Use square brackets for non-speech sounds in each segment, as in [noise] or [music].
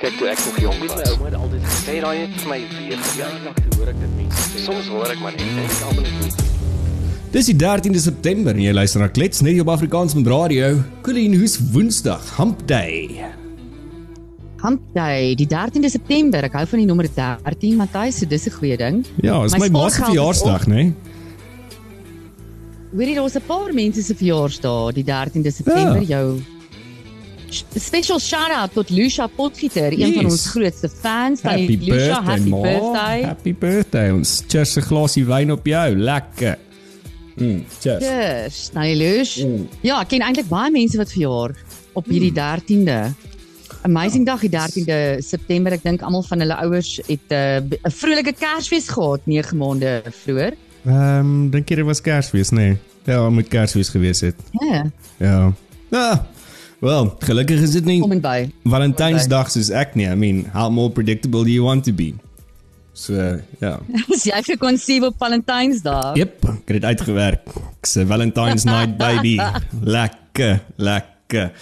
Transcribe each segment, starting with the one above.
Kyk toe ek nog jonk was. My ouma het altyd gesê daai het vir my weer toe hoor ek dit mense sê. Soms hoor ek maar net en ek almal net Dis die 13de September en jy luister na Klets net op Afrikaans met radio. Colleen, hoe's Woensdag? Hump Day. Hump Day, die 13de September. Ek hou van die nommer 13, Matthys, so dis 'n goeie ding. Ja, is My my, ma se verjaarsdag, né? Nee? Weet jy daar's 'n paar mense se verjaarsdae die 13de September Ja. jou Special shout out tot Lucia Potgieter, een van Yes. ons grootste fans. Happy Lucia, birthday, happy ma. birthday. Happy birthday. Ons cheers 'n glasie wyn op jou. Lekker. Mm, cheers. Cheers, Tannie Lucia. Mm. Ja, ek ken eintlik baie mense wat verjaar op hierdie 13de. Amazing dag die 13de September. Ek dink almal van hulle ouers het eh, 'n uh, vrolike Kersfees gehad 9 maande vroeër. Ehm, um, dink jy dit was Kersfees, né? Nee. Ja, moet Kersfees gewees het. Ja, Ja. Ah, wel, gelukkig is dit nie kom en by. Valentynsdag soos ek nie. I mean, how more predictable do you want to be? So, ja. [laughs] Is jy gekonsiewe op Valentynsdag? Jep, ek het dit uitgewerk. Ek's 'n Valentine's night baby. [laughs] Lekker, lekker.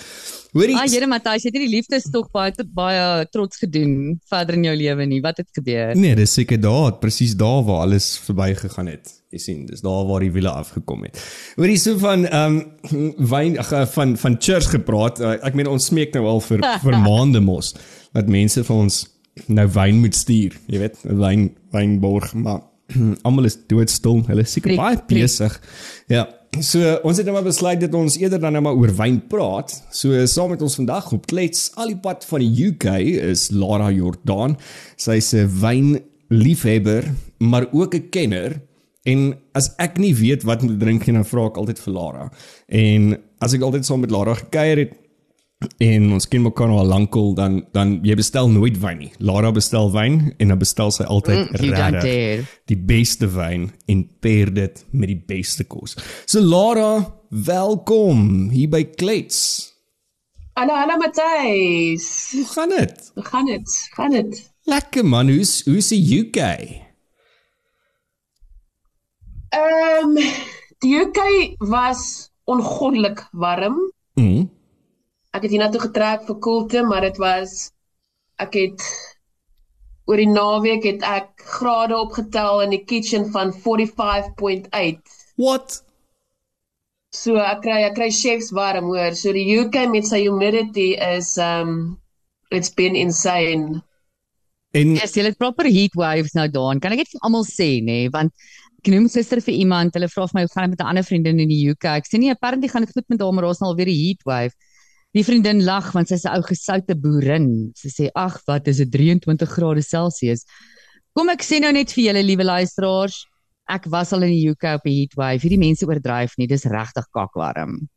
Hoorie. Ah, Here Matthys, jy het hierdie liefdestog baie baie trots gedoen verder in jou lewe nie. Wat het gebeur? Nee, dis seker daar, presies daar waar alles verbygegaan het. Jy sien, dis daar waar die wiele afgekom het. Oor die so van ehm um, wyn ag, van van church gepraat. Uh, ek meen ons smeek nou al vir [laughs] vir maande mos dat mense vir ons nou wyn moet stuur, jy weet, wyn wynborg, maar [clears throat] almal is doodstil. Hulle is seker baie besig. Ja. So ons het nou maar besluit dat ons eerder dan nou maar oor wyn praat. So saam met ons vandag op klets al die pad van die UK is Lara Jordan. Sy's 'n wynliefhebber, maar ook 'n kenner. En as ek nie weet wat om te drink nie, dan vra ek altyd vir Lara. En as ek altyd saam met Lara gekuier het en ons ken mekaar al lankal, dan dan jy bestel nooit wyn nie. Lara bestel wyn en dan bestel sy altyd Mm, regtig die beste wyn en pair dit met die beste kos. So Lara, welkom hier by Klets. Hallo, hallo Matthys. Hoe gaan dit? Hoe gaan dit? Gaan dit? Lekker man, hoe's hoe's die UK? Ehm die UK was ongoddelik warm. Mm. Ek het hiernatoe getrek vir koelte, maar dit was ek het oor die naweek het ek grade opgetel in die kitchen van 45.8. What? So ek kry ek kry chefs warm hoor. So die UK met sy humidity is um it's been insane. En yes, jy het proper heat waves nou daan. Kan ek net vir almal sê nê, nee, want ek noem gister vir iemand, hulle vra vir my hoe gaan dit met 'n ander vriendin in die UK. Ek sê nee, apparently gaan dit goed met haar, maar daar's nou alweer 'n heat wave. Die vriendin lag want sy's 'n ou gesoute boerin. Sy sê ag, wat is dit 23 grade Celsius. Kom ek sê nou net vir julle liewe luisteraars, ek was al in die UK op 'n heat wave. Hierdie mense oordryf nie, dis regtig kakwarm.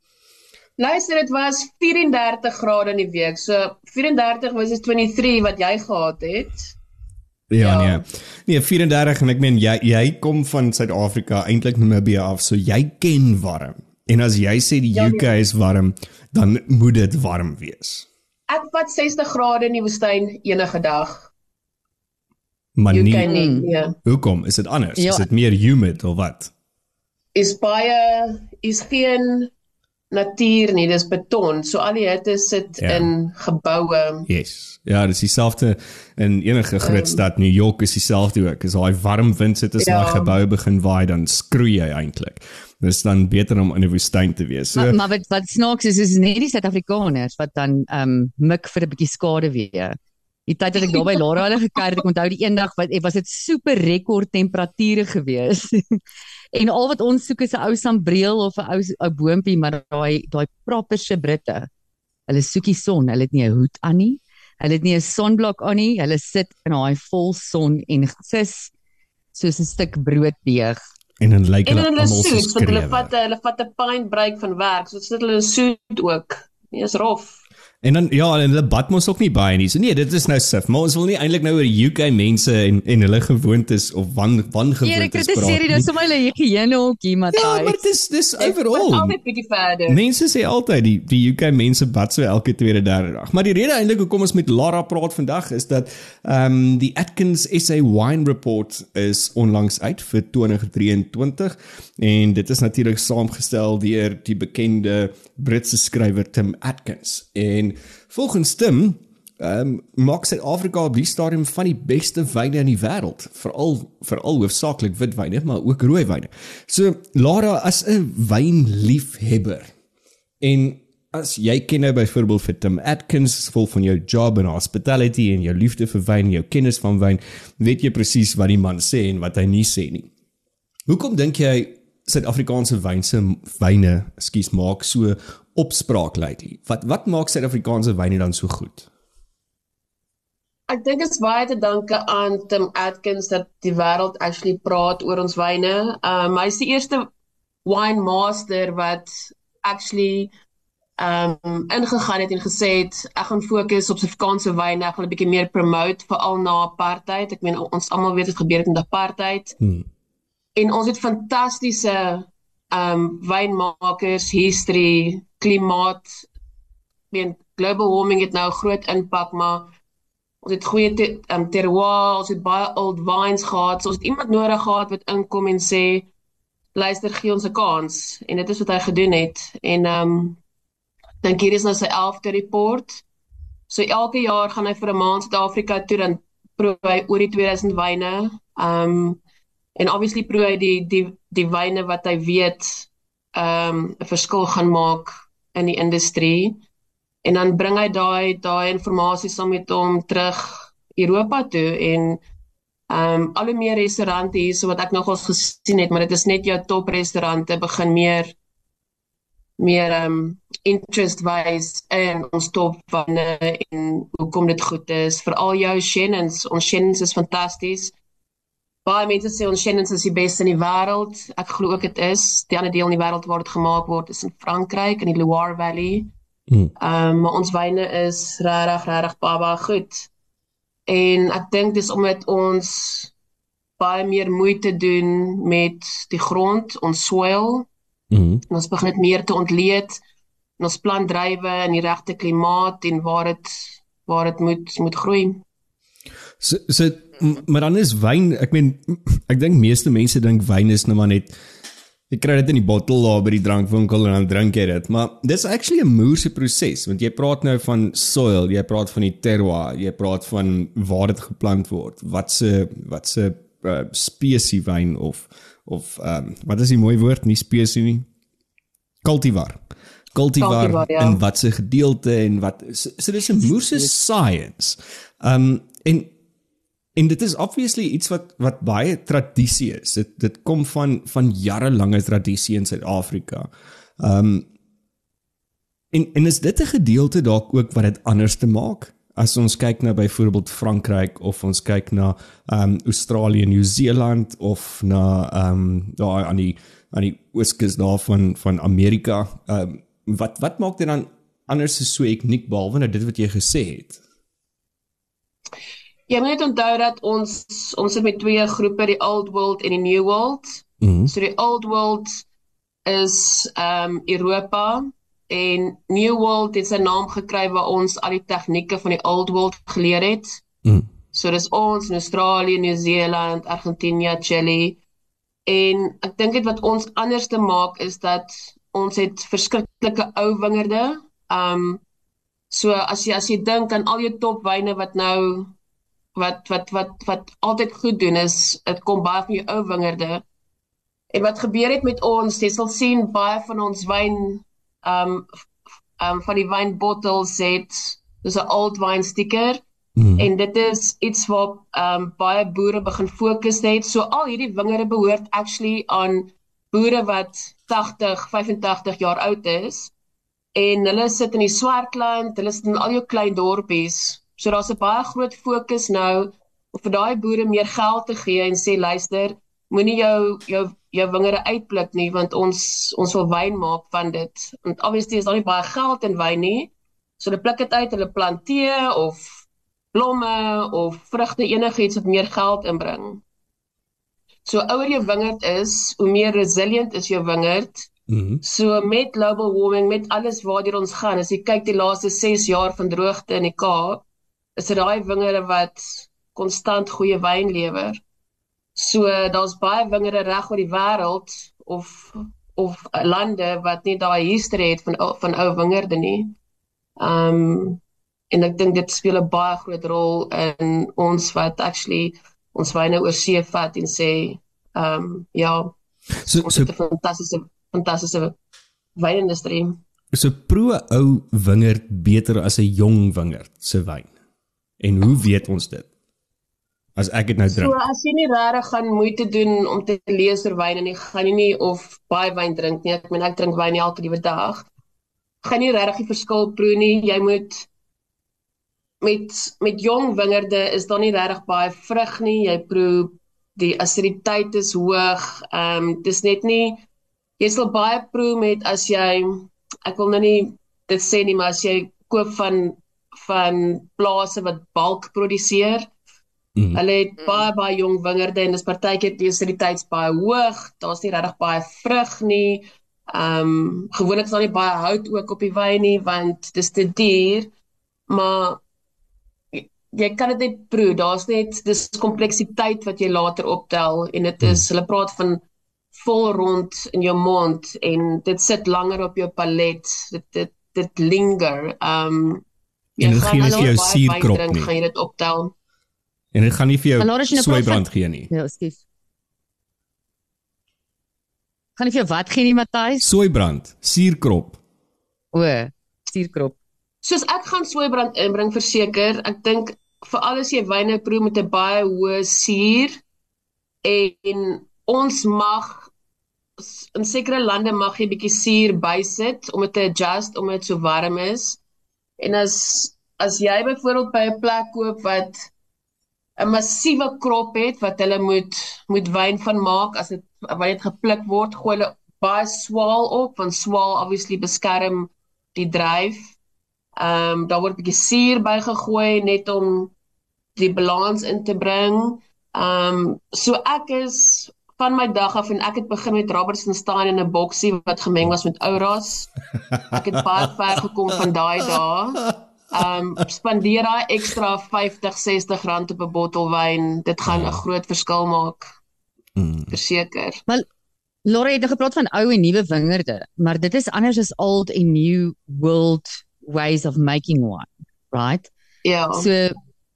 Luister, dit was 34 grade in die week. So 34 was is 23 wat jy gehad het. Ja, Ja. nee. Nee, 34 en ek meen jy jy kom van Suid-Afrika, eintlik Namibië af, so jy ken warm. En as jy sê die Ja, UK is warm, dan moet dit warm wees. Ek vat 60 grade in die woestyn enige dag. Maar UK nie nie. Mm. Nee. hoekom? Is dit anders? Ja. Is dit meer humid of wat? Is baie is geen natuur nie, dis beton. So al die hitte sit Ja. in geboue. Yes. Ja, dis dieselfde in enige groot stad. New York is dieselfde ook. As daai warm wind sit as Ja. daai gebou begin waai, dan skroei jy eintlik. Dis dan beter om in 'n woestyn te wees. So Maar, maar wat wat snaaks is is net die Suid-Afrikaners wat dan ehm um, mik vir 'n bietjie skade weer. Die tyd dat ek daar by Lara hulle gekuier het, ek onthou die een dag wat was dit super rekord temperature gewees. [laughs] en al wat ons soek is 'n ou sambreel of 'n ou ou boontjie, maar daai daai properse Britte. Hulle soek die son, hulle het nie 'n hoed aan nie. Hulle het nie 'n sonblok aan nie. Hulle sit in daai vol son en sis soos 'n stuk brooddeeg. en dan lyk En hulle almal so want hulle vat hulle vat 'n pint break van werk. So sit hulle in suit ook. Nee, is rof. En dan ja, en hulle bad mos ook nie baie nie. So nee, dit is nou sif, maar ons wil nie eintlik nou oor UK mense en en hulle gewoontes of wan Erik, wangewoontes dit is praat. hier dis sommer hulle higiëne hokkie, Ja, Matthys. maar dis dis Ek overall. altyd bietjie verder. Mense sê altyd die die UK mense bad so elke tweede derde dag. Maar die rede eintlik hoekom ons met Lara praat vandag is dat ehm um, die Atkins SA Wine Report is onlangs uit vir 2023 en dit is natuurlik saamgestel deur die bekende Britse skrywer Tim Atkins. En volgens Tim ehm um, maak Suid-Afrika op die stadium van die beste wyne in die wêreld, veral veral hoofsaaklik witwyne, maar ook rooiwyne. So Lara as 'n wynliefhebber en as jy ken nou byvoorbeeld vir Tim Atkins vol van jou job en hospitality en jou liefde vir wyn en jou kennis van wyn, weet jy presies wat die man sê en wat hy nie sê nie. Hoekom dink jy Suid-Afrikaanse wynse wyne, ekskuus, maak so opspraak lately? Wat wat maak Suid-Afrikaanse wyne dan so goed? Ek dink dit is baie te danke aan Tim Atkins dat die wêreld actually praat oor ons wyne. Um hy is die eerste wine master wat actually um ingegaan het en gesê het ek gaan fokus op Suid-Afrikaanse wyne, ek gaan 'n bietjie meer promote veral na apartheid. Ek meen ons almal weet dit gebeur het met apartheid. Hmm. En ons het fantastiese um wynmakers, history, klimaat. Meen global warming het nou 'n groot impak, maar Ons het goeie te, um, terroir, ons het baie old wines gehad. So ons het iemand nodig gehad wat inkom en sê luister gee ons 'n kans en dit is wat hy gedoen het. En ehm um, dink hier is nou sy 11de report. So elke jaar gaan hy vir 'n maand Suid-Afrika toe dan proe hy oor die 2000 wyne. Ehm um, en obviously proe hy die die die wyne wat hy weet ehm um, 'n verskil gaan maak in die industrie en dan bring hy daai daai inligting saam met hom terug Europa toe en ehm um, al hoe meer restaurante hier so wat ek nogals gesien het maar dit is net jou top restaurante begin meer meer ehm um, interest wise in ons top vanne en hoekom dit goed is. Vir al jou Shannons ons Shannons is fantasties baie mense sê ons Shannons is die beste in die wêreld ek glo ook dit is die ander deel in die wêreld waar dit gemaak word is in Frankryk in die Loire Valley Hmm. Ehm um, ons wyne is regtig regtig baie goed. En ek dink dis omdat ons baie meer moeite doen met die grond, ons soil. Mm ons begin dit meer te ontleed. En ons plant drywe in die regte klimaat en waar dit waar dit moet moet groei. So so maar dan is wyn, ek meen ek dink meeste mense dink wyn is nou maar net Jy kry dit in die bottel daar by die drankwinkel en dan drink jy dit. Maar dis actually 'n moeëse proses want jy praat nou van soil, jy praat van die terroir, jy praat van waar dit geplant word. Wat se wat se uh, spesie wyn of of um, wat is die mooi woord nie spesie nie? Cultivar. Cultivar, Cultivar ja. en wat se gedeelte en wat so, so dis 'n moeëse science. Um, en En dit is obviously iets wat wat baie tradisie is. Dit dit kom van van jarelange tradisie in Suid-Afrika. Ehm um, en en is dit 'n gedeelte dalk ook wat dit anders te maak? As ons kyk na byvoorbeeld Frankryk of ons kyk na ehm um, Australië, Nieu-Seeland of na ehm um, daar aan die aan die ooskus daarvan van Amerika, ehm um, wat wat maak dit dan anders so uniek behalwe nou dit wat jy gesê het? Jy moet onthou dat ons ons het met twee groepe, die Old World en die New World. Mm -hmm. So die Old World is ehm um, Europa en New World het sy naam gekry waar ons al die tegnieke van die Old World geleer het. Mm. So dis ons in Australië, Nieu-Seeland, Argentinië, Chili. En ek dink dit wat ons anders te maak is dat ons het verskriklike ou wingerde. Ehm um, so as jy as jy dink aan al jou topwyne wat nou wat wat wat wat altyd goed doen is dit kom baie van jou ou wingerde. En wat gebeur het met ons, jy sal sien baie van ons wyn um um van die wynbottels het dis 'n old wine sticker mm. en dit is iets wat um baie boere begin fokus het. So al hierdie wingerde behoort actually aan boere wat 80, 85 jaar oud is en hulle sit in die Swartland, hulle sit in al jou klein dorpies So daar's 'n baie groot fokus nou om vir daai boere meer geld te gee en sê luister, moenie jou jou jou wingerde uitpluk nie want ons ons wil wyn maak van dit. Want obviously is daar nie baie geld in wyn nie. So hulle pluk dit uit, hulle planteer of blomme of vrugte enigiets wat meer geld inbring. So ouer jou wingerd is, hoe meer resilient is jou wingerd. Mm -hmm. So met global warming, met alles waartoe ons gaan, as jy kyk die laaste 6 jaar van droogte in die Kaap, is dit daai wingerde wat konstant goeie wyn lewer. So daar's baie wingerde reg oor die wêreld of of lande wat nie daai history het van van ou wingerde nie. Ehm um, en ek dink dit speel 'n baie groot rol in ons wat actually ons wyne oor see vat en sê ehm um, ja So so fantastiese fantastiese wynindustrie. so proe ou wingerd beter as 'n jong wingerd se wyn. En hoe weet ons dit? As ek dit nou So drink. as jy nie regtig gaan moeite doen om te lees oor wyne nie, gaan jy nie of baie wyn drink nie. Ek meen ek drink wyn elke liewe dag. Gaan jy regtig die verskil proe nie. Jy moet met met jong wingerde is daar nie regtig baie vrug nie. Jy proe die asiditeit is hoog. Ehm um, dis net nie jy sal baie proe met as jy ek wil nou nie dit sê nie, maar as jy koop van van plase wat bulk produseer, Mm. Hulle het baie baie jong wingerde en dis partykeer die aciditeits baie hoog. Daar's nie regtig baie vrug nie. Ehm um, gewoonlik is daar nie baie hout ook op die wyn nie want dis te duur. Maar jy- jy kan dit net proe. Daar's net dis kompleksiteit wat jy later optel en dit is hulle praat van vol rond in jou mond en dit sit langer op jou palet. Dit dit dit linger. Ehm um, En dit gee nie as vir jou suurkrop nie. Gaan jy dit optel? En dit gaan nie vir jou praat soeibrand gee nie. Ja, skus. Kan ek vir jou wat gee nie, Matthys? Soeibrand, suurkrop. O, suurkrop. Soos ek gaan soeibrand inbring verseker, ek dink veral as jy wyne proe met 'n baie hoë suur en ons mag in sekere lande mag jy bietjie suur bysit om dit te adjust om dit so warm is. En as as jy byvoorbeeld by 'n plek koop wat 'n massiewe krop het wat hulle moet moet wyn van maak as dit wanneer dit gepluk word, gooi hulle baie swaal op want swaal obviously beskerm die dryf. Ehm um, daar word 'n bietjie suur bygegooi net om die balans in te bring. Ehm um, so ek is van my dag af en ek het begin met Robertson staan in 'n boksie wat gemeng was met Ouras. Ek het baie [laughs] ver gekom van daai dae. Um, spandeer daai ekstra 50, 60 rand op 'n bottel wyn. Dit gaan 'n groot verskil maak, Mm. verseker. Laurie het nou gepraat van ou en nuwe wingerde, maar dit is anders as old and new world ways of making wine, right? Ja. So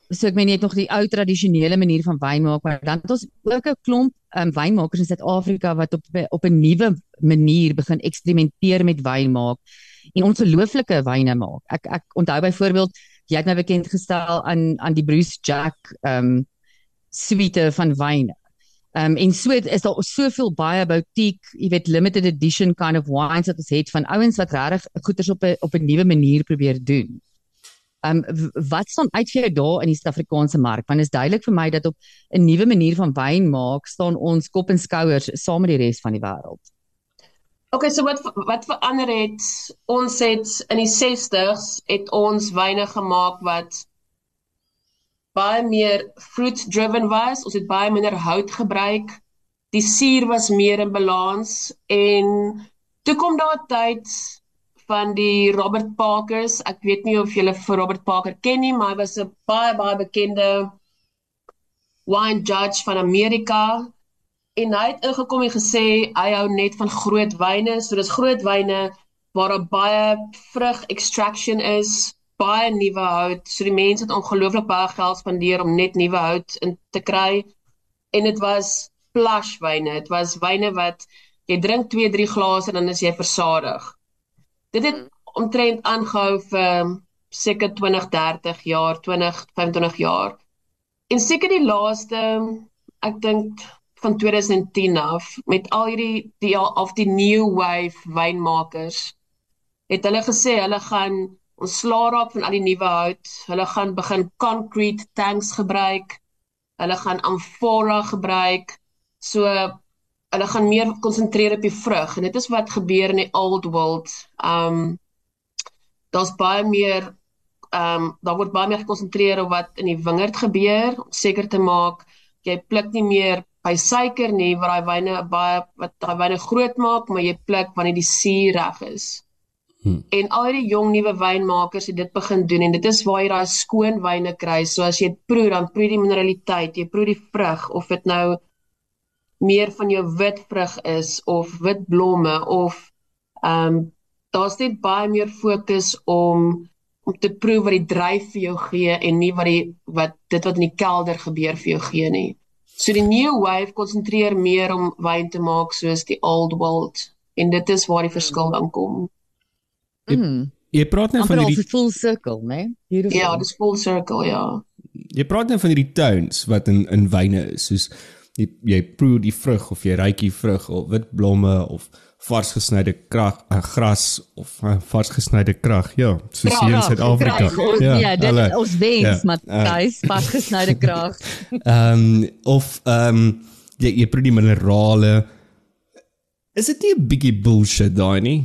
so ek meen jy het nog die ou tradisionele manier van wyn maak, maar dan het ons ook 'n klomp um, wynmakers in Suid-Afrika wat op op 'n nuwe manier begin eksperimenteer met wyn maak en ongelooflike wyne maak. Ek ek onthou byvoorbeeld jy het my bekend gestel aan aan die Bruce Jack um suite van wyne. Um en so het- is daar soveel baie boutique, jy weet limited edition kind of wines wat ons het van ouens wat regtig goeders op 'n op 'n nuwe manier probeer doen. Um w- wat staan uit vir jou daar in die Suid-Afrikaanse mark? Want dit is duidelik vir my dat op 'n nuwe manier van wyn maak staan ons kop en skouers saam met die res van die wêreld. Okay, so wat wat verander het? Ons het in die 60s het ons wyne gemaak wat baie meer fruit driven was. Ons het baie minder hout gebruik. Die suur was meer in balans en toe kom daar 'n tyd van die Robert Parkers. Ek weet nie of julle vir Robert Parker ken nie, maar hy was 'n baie baie bekende wine judge van Amerika en hy het ingekom en gesê hy hou net van groot wyne. So dis groot wyne waar daar baie vrug extraction is, baie nuwe hout. So die mense het ongelooflik baie geld spandeer om net nuwe hout in te kry. En dit was plush wyne. Dit was wyne wat jy drink 2, 3 glase en dan is jy versadig. Dit het omtrent aangehou vir seker 20, 30 jaar, 20, 25 jaar. En seker die laaste ek dink van 2010 af met al hierdie die of die new wave wynmakers het hulle gesê hulle gaan ontslaa raak van al die nuwe hout. Hulle gaan begin concrete tanks gebruik. Hulle gaan amphora gebruik. So hulle gaan meer konsentreer op die vrug en dit is wat gebeur in die old world. Um daar's baie meer um daar word baie meer gekonsentreer op wat in die wingerd gebeur om seker te maak jy pluk nie meer by suiker nie waar daai wyne baie wat daai wyne groot maak, maar jy pluk wanneer die suur reg is. Hmm. En al die jong nuwe wynmakers het dit begin doen en dit is waar jy daai skoon wyne kry. So as jy proe, dan proe die mineraliteit, jy proe die vrug of dit nou meer van jou wit vrug is of wit blomme of ehm um, daar's net baie meer fokus om om te proe wat die dryf vir jou gee en nie wat die wat dit wat in die kelder gebeur vir jou gee nie. So die new wave konsentreer meer om wyn te maak soos die old world en dit is waar die verskil dan kom. Mm. Jy praat net van Amper hierdie full circle, né? Beautiful. Ja, dis full circle, ja. jy praat net van hierdie tones wat in in wyne is, soos jy jy proe die vrug of jy ruik die vrug of wit blomme of vars gesnyde krag, uh, gras of uh, vars gesnyde krag. Ja, soos Krag, hier in Suid-Afrika. ja, ja, dit hulle- ons wens, Ja, Matthys, uh, vasgesnyde [laughs] krag. Ehm um, of ehm um, jy jy proe die minerale. Is dit nie 'n bietjie bullshit daai nie?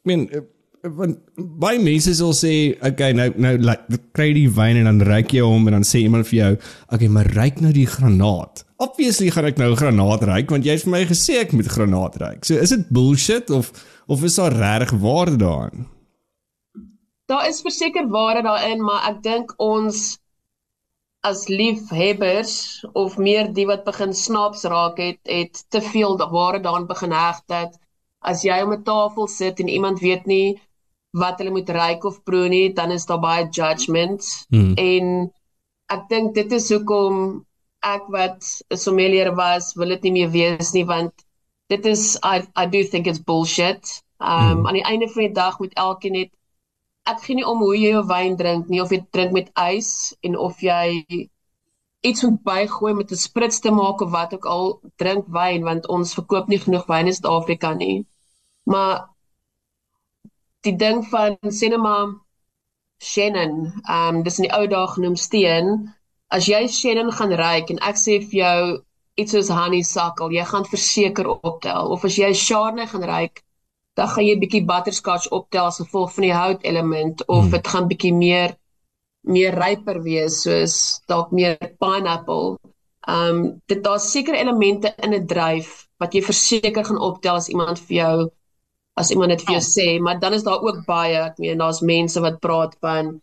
Ek meen eh, want baie mense sal sê, okay, nou nou like, kry die wyn en dan ruik jy hom en dan sê iemand vir jou, okay, maar ruik nou die granaat. Obviously gaan ek nou granaat ruik want jy het vir my gesê ek moet granaat ruik. So is dit bullshit of of is daar regtig waarde daarin? Daar is verseker waarde daarin, maar ek dink ons as liefhebbers of meer die wat begin snaps raak het, het te veel waarde daaraan begin heg dat as jy om 'n tafel sit en iemand weet nie wat hulle moet ruik of proe nie, dan is daar baie judgment Hmm. en ek dink dit is hoekom ek wat 'n sommelier was, wil dit nie meer wees nie want dit is I I do think it's bullshit. Um Hmm. aan die einde van die dag moet elkeen net ek gee nie om hoe jy jou wyn drink nie of jy drink met ys en of jy iets moet bygooi met 'n sprits te maak of wat ook al drink wyn want ons verkoop nie genoeg wyn in Suid-Afrika nie. Maar die ding van cinema Shannon, ehm um, dis in die ou dae genoem steen. As jy Shannon gaan ruik en ek sê vir jou iets soos honeysuckle, jy gaan verseker optel of as jy Chardonnay gaan ruik, dan gaan jy bietjie butterscotch optel as gevolg van die hout element of Hmm. dit gaan bietjie meer meer ryper wees soos dalk meer pineapple. Um dit daar's sekere elemente in 'n dryf wat jy verseker gaan optel as iemand vir jou as iemand dit vir jou sê, maar dan is daar ook baie, ek meen daar's mense wat praat van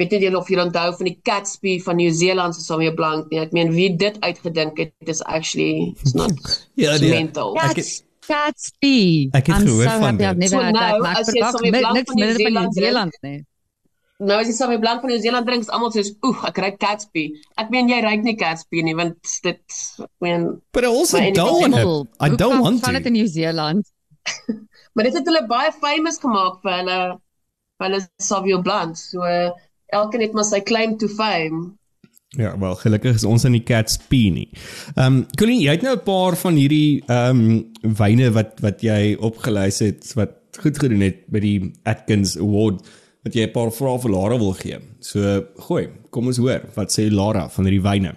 weet nie julle of julle onthou van die Catsby van Nieu-Seeland se Sauvignon Blanc nie. Ek meen wie dit uitgedink het, is actually it's not [laughs] Ja, it's mental. Ek- Cats, Catsby. Ek het I'm gehoor so van happy dit. So had that. nou, as jy mi- Blanc van van Nieu-Seeland nie. Nou as jy Sauvignon Blanc van Nieu-Seeland drink, is almal soos, "Oeh, ek ruik Catsby." Ek meen jy ruik nie Catsby nie, want dit ek meen But I also don't want it. I don't van- want Van dit to. in Nieu-Seeland. [laughs] Maar dit het hulle baie famous gemaak vir hulle vir hulle Sauvignon Blanc. So uh, elkeen het maar sy claim to fame. Ja, wel gelukkig is ons in die Cats P nie. Ehm um, Colleen, jy het nou 'n paar van hierdie ehm um, wyne wat wat jy opgelys het wat goed gedoen het by die Atkins Award wat jy 'n paar vrae vir Lara wil gee. So gooi, kom ons hoor, wat sê Lara van hierdie wyne?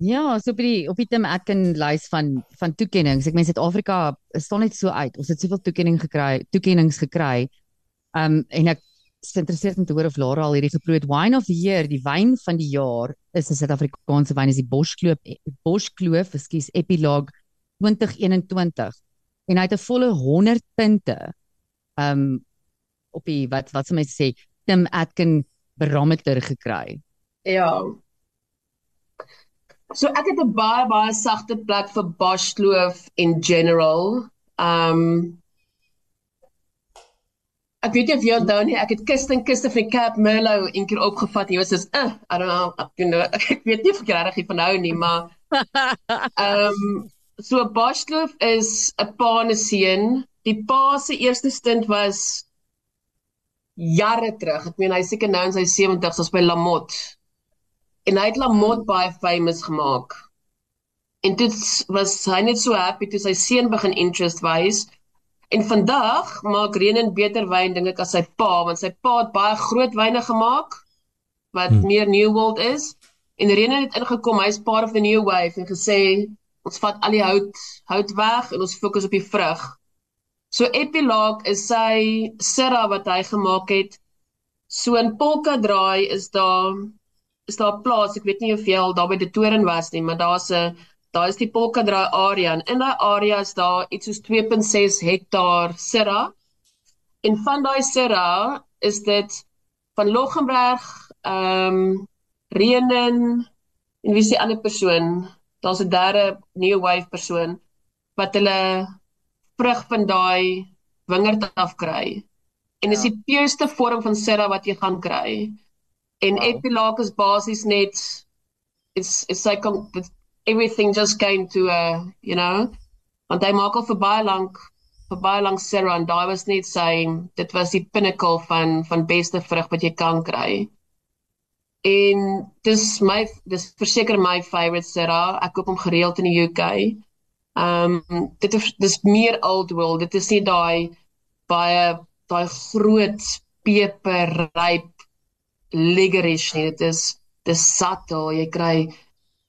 Ja, so op die op die Tim Atkin lys van van toekenninge. Ek meen Suid-Afrika staan net so uit. Ons het soveel toekenning gekry, toekennings gekry. Um en ek is geïnteresseerd om te hoor of Lara al hierdie geproe het. Wine of the Year, die wyn van die jaar is 'n Suid-Afrikaanse wyn is die Boschkloof Boschkloof, ekskuus, Epilogue 2021. En hy het 'n volle 100 punte. Um op die wat wat sou mense sê Tim Atkin barometer gekry. Ja. So ek het 'n baie baie sagte plek vir Boschkloof in general. Um Ek weet nie of jy onthou nie, ek het Kist en Kiste van Cap Merlot een keer opgevat. Jy was soos, uh, I don't know, ek, you know, [laughs] ek weet nie of ek regtig hiervan hou nie, maar [laughs] Ehm um, so Boschkloof is 'n paneseun. Die pa se eerste stint was jare terug. Ek meen hy seker nou in sy 70's as by Lamotte. En hy het Lamotte baie famous gemaak. En dit was hy net so happy toe sy seun begin interest wys. En vandag maak Renen beter wyn dink ek as sy pa, want sy pa het baie groot wyne gemaak wat hmm. meer New World is. En Renen het ingekom, hy's part of the new wave en gesê ons vat al die hout hout weg en ons fokus op die vrug. So Epilogue is sy syrah wat hy gemaak het. So in Polka Draai is daar is daar 'n plaas, ek weet nie of jy al daar by die toren was nie, maar daar's 'n daar is die Polka Draai area en in daai area is daar iets soos 2.6 hektaar syrah. En van daai syrah is dit van Loggenberg, ehm um, Renen en wie is die ander persoon? Daar's 'n derde new wave wat hulle vrug van daai wingerd af kry. en is die puurste vorm van Syrah wat jy gaan kry. En wow. Epilogue is basies net it's it's like everything just came to a, you know, want hy maak al vir baie lank vir baie lank Syrah en daai was net sy dit was die pinnacle van van beste vrug wat jy kan kry. En dis my dis verseker my favorite Syrah. Ek koop hom gereeld in die UK. Ehm um, dit is dis meer old world. Dit is nie daai baie daai groot peperryp ligerish nie. Dit is dis subtle. Jy kry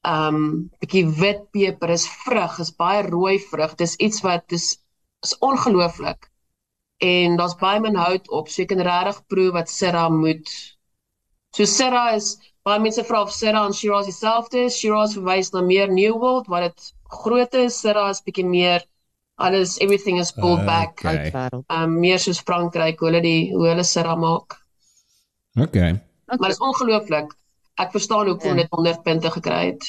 um, bietjie wit peper, is vrug, is baie rooi vrug. Dis iets wat dis is ongelooflik. En daar's baie min hout op. So jy kan regtig proe wat Syrah moet. So Syrah is baie mense vra of Syrah en Shiraz dieselfde is. Shiraz verwys na meer New World wat dit groot is, Syrah is bietjie meer alles everything is pulled uh, back okay. Um meer soos Frankryk, hoe hulle die hoe hulle Syrah maak. Okay. okay. Maar dit is ongelooflik. Ek verstaan hoekom ja. dit 100 punte gekry het.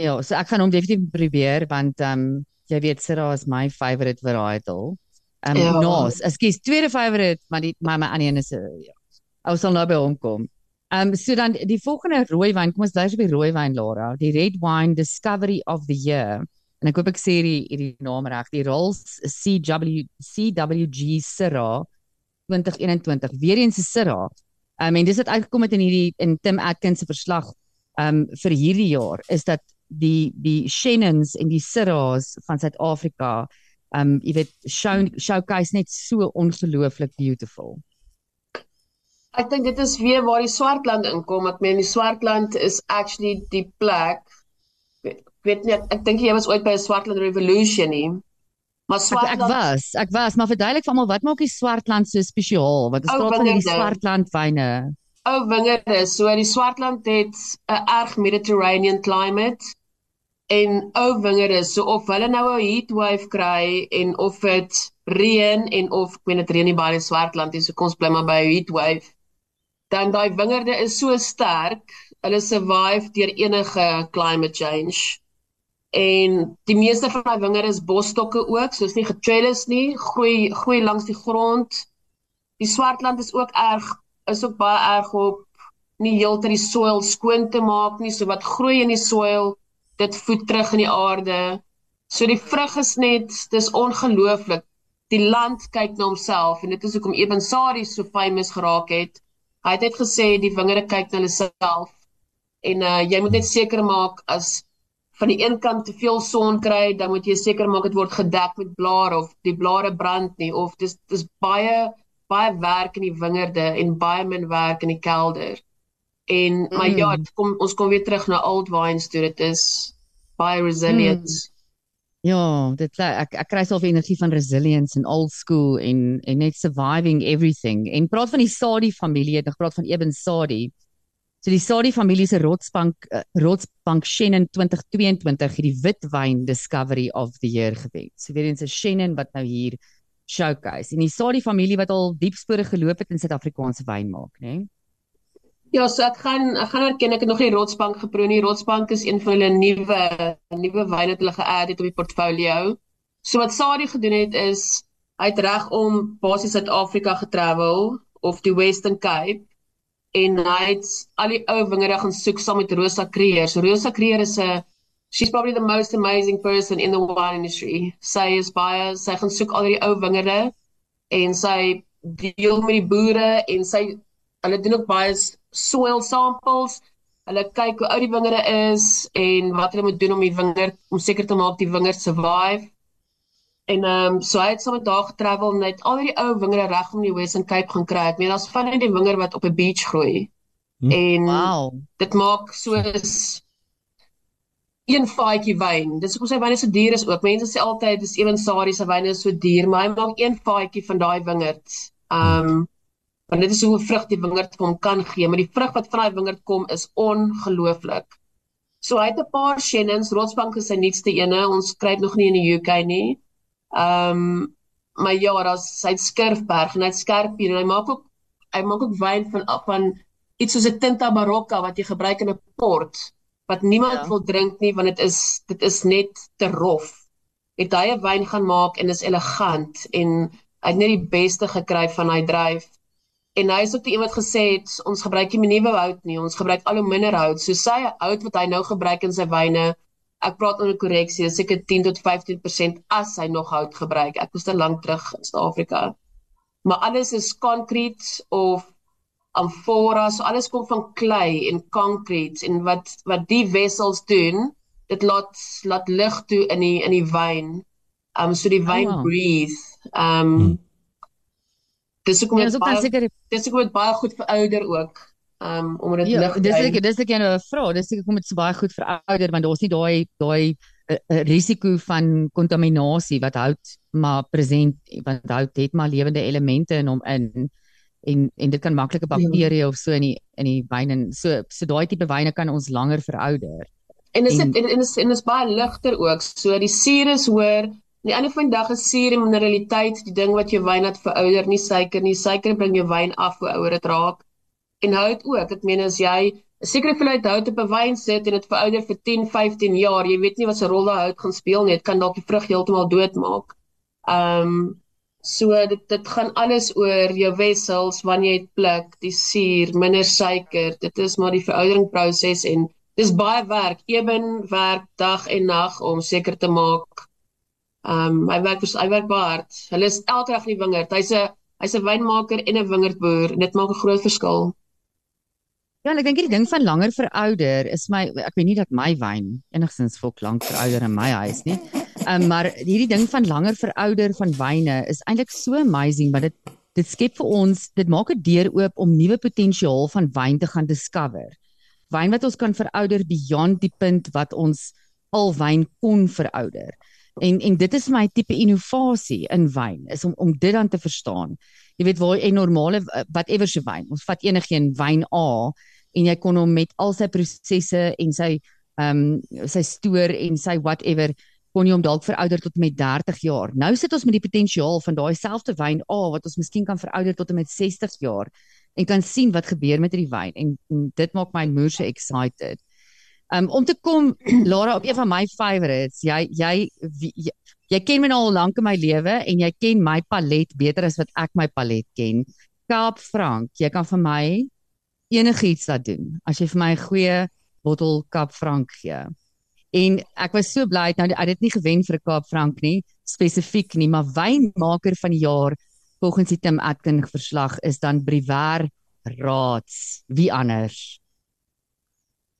Ja, so ek gaan hom definitief probeer want um jy weet Syrah is my favorite varietal. Um ja. Nos, ekskuus, tweede favorite, maar die my my ander een is ja. Ou sal nou by hom kom. Ehm um, so dan die volgende rooi wyn, kom ons duis op die rooi wyn Lara, die Red Wine Discovery of the Year. En ek hoop ek sê die hierdie naam reg, die Rolls CW CWG Syrah 2021. Weer eens 'n Syrah. Um, en dis wat uitgekom het in hierdie in Tim Atkins se verslag um, vir hierdie jaar is dat die die Shannons en die Syrahs van Suid-Afrika um, jy weet show showcase net so ongelooflik beautiful. Ek dink dit is weer waar die Swartland inkom. Ek meen die Swartland is actually die plek. Ek weet nie ek, ek dink jy was ooit by 'n Swartland Revolution nie. Maar Swartland ek, ek was, ek was, maar verduidelik vir almal wat maak die Swartland so spesiaal? Wat is praat van die Swartland wyne? Ou wingerde. So die Swartland het 'n erg Mediterranean climate en ou wingerde. So of hulle nou 'n heat wave kry en of dit reën en of ek weet dit reën nie baie in Swartland nie, so kom ons bly maar by 'n heat wave dan daai wingerde is so sterk, hulle survive deur enige climate change. En die meeste van daai wingerde is bosstokke ook, so is nie getrellis nie, groei groei langs die grond. Die swartland is ook erg is ook baie erg op nie heeltyd die soil skoon te maak nie, so wat groei in die soil, dit voed terug in die aarde. So die vrug is net, dis ongelooflik. Die land kyk na homself en dit is hoekom Eben Sari so famous geraak het Hy het net gesê die wingerde kyk na hulle self en uh jy moet net seker maak as van die een kant te veel son kry, dan moet jy seker maak dit word gedek met blare of die blare brand nie of dis dis baie baie werk in die wingerde en baie min werk in die kelder. En maar mm. ja, kom ons kom weer terug na old wines toe. Dit is baie resilience. Mm. Ja, dit ek ek kry self energie van resilience en old school en en net surviving everything. En praat van die Sadi familie, het nog praat van Eben Sadi. So die Sadi familie se Rotsbank uh, Rotsbank Shannon 2022 het die witwyn Discovery of the Year gewen. So weer eens 'n Shannon wat nou hier showcase. En die Sadi familie wat al diep spore geloop het in Suid-Afrikaanse wyn maak, né? Nee? Ja, so ek gaan ek gaan erken ek het nog nie Rotsbank geproe nie. Rotsbank is een van hulle nuwe nuwe wyne wat hulle geadd het op die portfolio. So wat Sadie gedoen het is hy het reg om basies Suid-Afrika getravel of die Western Cape en hy het al die ou wingerde gaan soek saam met Rosa Creer. So Rosa Creer is 'n she's probably the most amazing person in the wine industry. Sy is baie sy gaan soek al die ou wingerde en sy deel met die boere en sy hulle doen ook baie soil samples. Hulle kyk hoe oud die wingerde is en wat hulle moet doen om die wingerd om seker te maak die wingerd survive. En ehm um, so hy het sommer daar getravel net al die ou wingerde reg om die Western Cape gaan kry. Ek meen daar's van die wingerd wat op 'n beach groei. Hm. En wow. Dit maak soos een faadjie wyn. Dis hoekom sy wyne so duur is ook. Mense sê altyd dis ewen Sari se wyne is so duur, maar hy maak een faadjie van daai wingerd. Ehm um, want dit is hoe 'n vrug die wingerd kom kan gee, maar die vrug wat van daai wingerd kom is ongelooflik. So hy het 'n paar Shannons, Rotsbank is sy nuutste ene. Ons kry dit nog nie in die UK nie. Ehm um, maar ja, daar's sy Skurfberg en hy skerp hier en hy maak ook hy maak ook wyn van van iets soos 'n Tinta Barocca wat jy gebruik in 'n port wat niemand ja. wil drink nie want dit is dit is net te rof. Het hy 'n wyn gaan maak en is elegant en Hy het net die beste gekry van hy dryf. En hy is ook die een wat gesê het ons gebruik nie nuwe hout nie, ons gebruik al hoe minder hout. So sy hout wat hy nou gebruik in sy wyne, ek praat onder korreksie, is seker 10 tot 15% as hy nog hout gebruik. Ek was te lank terug in Suid-Afrika. Maar alles is concrete of amfora, so alles kom van klei en concrete en wat wat die wessels doen, dit laat laat lug toe in die in die wyn. Um so die wyn oh, wow. breathe. Um hmm. Dis hoekom dit ja, baie seker dis hoekom dit baie goed verouder ook. Um omdat dit ja, lig. Dis ek dis ek nou 'n vraag. Dis seker kom dit so baie goed verouder want daar's nie daai daai uh, uh, risiko van kontaminasie wat hout maar present want hout het maar lewende elemente in hom in en en dit kan maklike bakterieë ja. of so in die in die wyn en so so daai tipe wyne kan ons langer verouder. En is dit en, en is en is baie ligter ook. So die suur is hoër Die ander van die dag is suur en mineraliteit die ding wat jou wyn laat verouder, nie suiker nie. Suiker bring jou wyn af hoe ouer dit raak. En hout ook. Ek meen as jy 'n sekere hoeveelheid hout op 'n wyn sit en dit verouder vir 10, 15 jaar, jy weet nie wat se rol daai hout gaan speel nie. Dit kan dalk die vrug heeltemal doodmaak. Ehm um, so dit dit gaan alles oor jou wessels wanneer jy dit pluk, die suur, minder suiker. Dit is maar die verouderingsproses en dis baie werk, ewen werk dag en nag om seker te maak Ehm um, hy werk hy werk baie hard. Hulle is elke dag in die wingerd. Hy's 'n hy's 'n wynmaker en 'n wingerdboer. Dit maak 'n groot verskil. Ja, ek dink die ding van langer verouder is my ek weet nie dat my wyn enigstens volk lank verouder in my huis nie. Ehm um, maar hierdie ding van langer verouder van wyne is eintlik so amazing want dit dit skep vir ons, dit maak 'n deur oop om nuwe potensiaal van wyn te gaan discover. Wyn wat ons kan verouder beyond die punt wat ons al wyn kon verouder. En en dit is my tipe innovasie in wyn is om om dit dan te verstaan. Jy weet waar 'n normale whatever se wyn. Ons vat enigiets wyn A en jy kon hom met al sy prosesse en sy ehm um, sy stoor en sy whatever kon jy hom dalk verouder tot met 30 jaar. Nou sit ons met die potensiaal van daai selfde wyn A wat ons miskien kan verouder tot met 60 jaar en kan sien wat gebeur met hierdie wyn en, en dit maak my moer so excited. Um om te kom [clears throat] Lara op een van my favorites. Jy jy jy, jy ken my nou al lank in my lewe en jy ken my palet beter as wat ek my palet ken. Kaap Frank, jy kan vir my enigiets laat doen as jy vir my 'n goeie bottel Kaap Frank gee. En ek was so bly nou ek het nie gewen vir 'n Kaap Frank nie spesifiek nie, maar wynmaker van die jaar volgens die Tim Atkin verslag is dan Briwer Raads. Wie anders?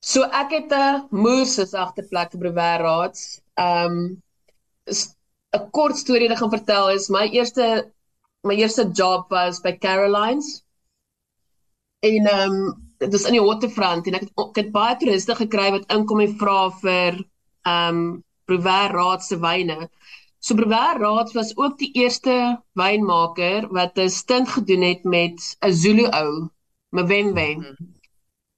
So ek het 'n moerses agterplek vir Brewer Raads. Um 'n kort storie wat ek gaan vertel is my eerste my eerste job was by Carolines. En um dit was in die waterfront en ek het, ek het baie toeriste gekry wat inkom en vra vir um Brewer Raads se wyne. So Brewer Raads was ook die eerste wynmaker wat 'n stint gedoen het met 'n Zulu ou, Mwembe. Mm -hmm.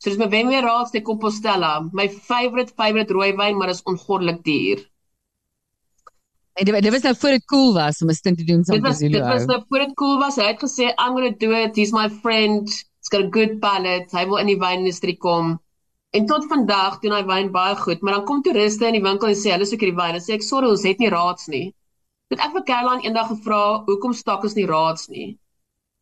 So dis my Wemwe Raads de Compostela, my favorite favorite rooiwyn, maar is ongoddelik duur. En dit, dit was nou voor dit cool was om 'n stint te doen saam met Zulu. Dit was nou voor dit cool was. Hy het gesê I'm going to do it. He's my friend. A good palate. Hy wil in die wynindustrie kom. En tot vandag doen hy wyn baie goed, maar dan kom toeriste in die winkel en sê hulle soek hierdie wyn. Dan sê ek sorry, ons het nie raads nie. Dit ek vir Caroline eendag gevra, hoekom stak ons nie raads nie?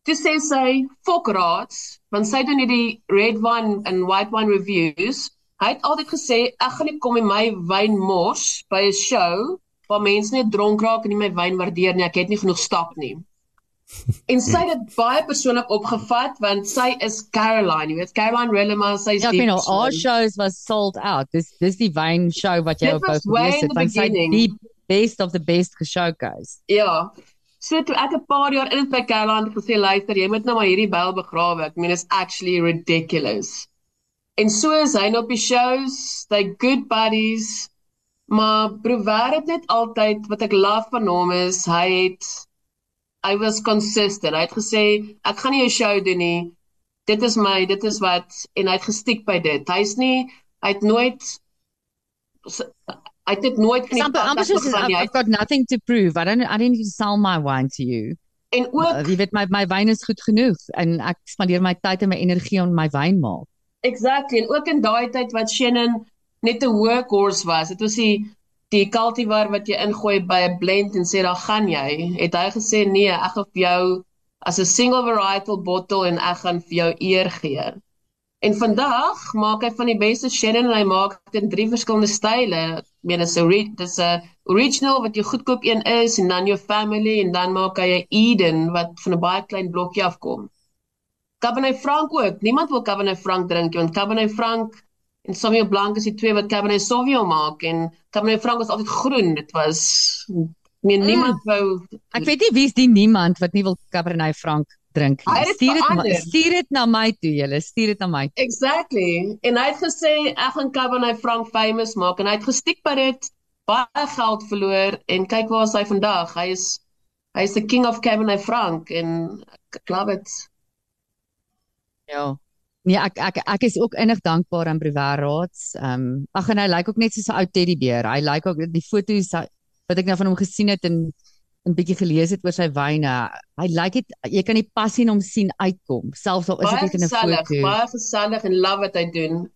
Toe sê sy, "Fok raads," want sy doen hierdie red wine en white wine reviews. Hy het altyd gesê, "Ek gaan nie kom in my wyn mors by 'n show waar mense net dronk raak en nie my wyn waardeer nie. Ek het nie genoeg stap nie." En sy het dit baie persoonlik opgevat want sy is Caroline, jy weet Caroline Rellema, sy is Ja, you know, our shows was sold out. Dis dis die wyn show wat jy op wou gewees het. Want sy die best of the best geshowcase. Ja. So toe ek 'n paar jaar in by Caroline gesê luister, jy moet nou maar hierdie byl begrawe. Ek meen it's actually ridiculous. En so is hy nou op die shows, they good buddies. Maar Brouwer het net altyd wat ek love van hom is, hy het I was consistent. Hy het gesê ek gaan nie 'n show doen nie. Dit is my, dit is wat en hy het gestiek by dit. Hy's nie hy het nooit I did nooit van die ambitious is I've, got nothing to prove. I don't I don't need to sell my wine to you. En ook uh, jy weet my my wyn is goed genoeg en ek spandeer my tyd en my energie op my wyn maak. Exactly. En ook in daai tyd wat Shannon net 'n workhorse was. Dit was die die cultivar wat jy ingooi by 'n blend en sê daar gaan jy, het hy gesê nee, ek gaan vir jou as 'n single varietal bottle en ek gaan vir jou eer gee. En vandag maak hy van die beste Shannon en hy maak dit in drie verskillende style. Ek meen dit is 'n dis 'n original wat jou goedkoop een is en dan jou family en dan maak hy 'n Eden wat van 'n baie klein blokkie afkom. Cabernet Franc ook. Niemand wil Cabernet Franc drink want Cabernet Franc en Sauvignon Blanc is die twee wat Cabernet Sauvignon maak en Cabernet Franc was altyd groen. Dit was nee niemand mm. wou Ek weet nie wie's die niemand wat nie wil Cabernet Franc drink nie. Stuur dit stuur dit na my toe julle, stuur dit na my. Exactly. En hy het gesê ek gaan Cabernet Franc famous maak en hy het gestiek by dit baie geld verloor en kyk waar is hy vandag. Hy is hy is the king of Cabernet Franc en ek love it. Ja. Nee, ek ek ek is ook innig dankbaar aan Brewer Raads. Ehm um, ag en hy lyk ook net soos 'n ou teddybeer. Hy lyk ook die foto's wat ek nou van hom gesien het en 'n bietjie gelees het oor sy wyne. Hy lyk dit jy kan die passie in hom sien uitkom, selfs al is dit net in 'n foto. Baie gesellig en love wat hy doen.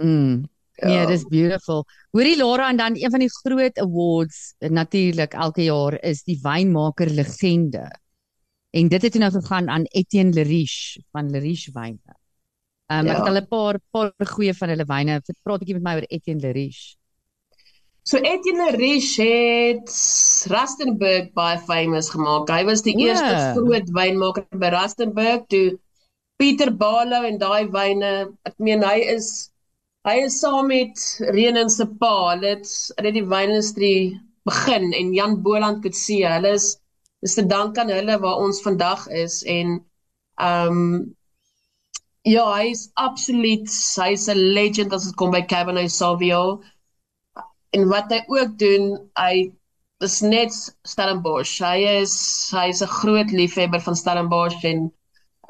Mm. Ja. Nee, dis beautiful. Hoorie Laura en dan een van die groot awards natuurlik elke jaar is die wynmaker legende. En dit het nou gegaan aan Etienne Leriche van Leriche Wyne. Um, ja. ek het al 'n paar paar goeie van hulle wyne. Praat 'n bietjie met my oor Etienne Leriche. So Etienne Leriche het Rustenburg baie famous gemaak. Hy was die yeah. eerste groot wynmaker by Rustenburg toe Pieter Barlow en daai wyne. Ek meen hy is hy is saam met Renen se pa. Hulle het hulle die wynindustrie begin en Jan Boland het sien. Hulle is dis te dank aan hulle waar ons vandag is en ehm um, ja, hy's absoluut hy's 'n legend as dit kom by Cabernet Sauvignon. En wat hy ook doen, hy is net Stellenbosch. Hy is hy's 'n groot liefhebber van Stellenbosch en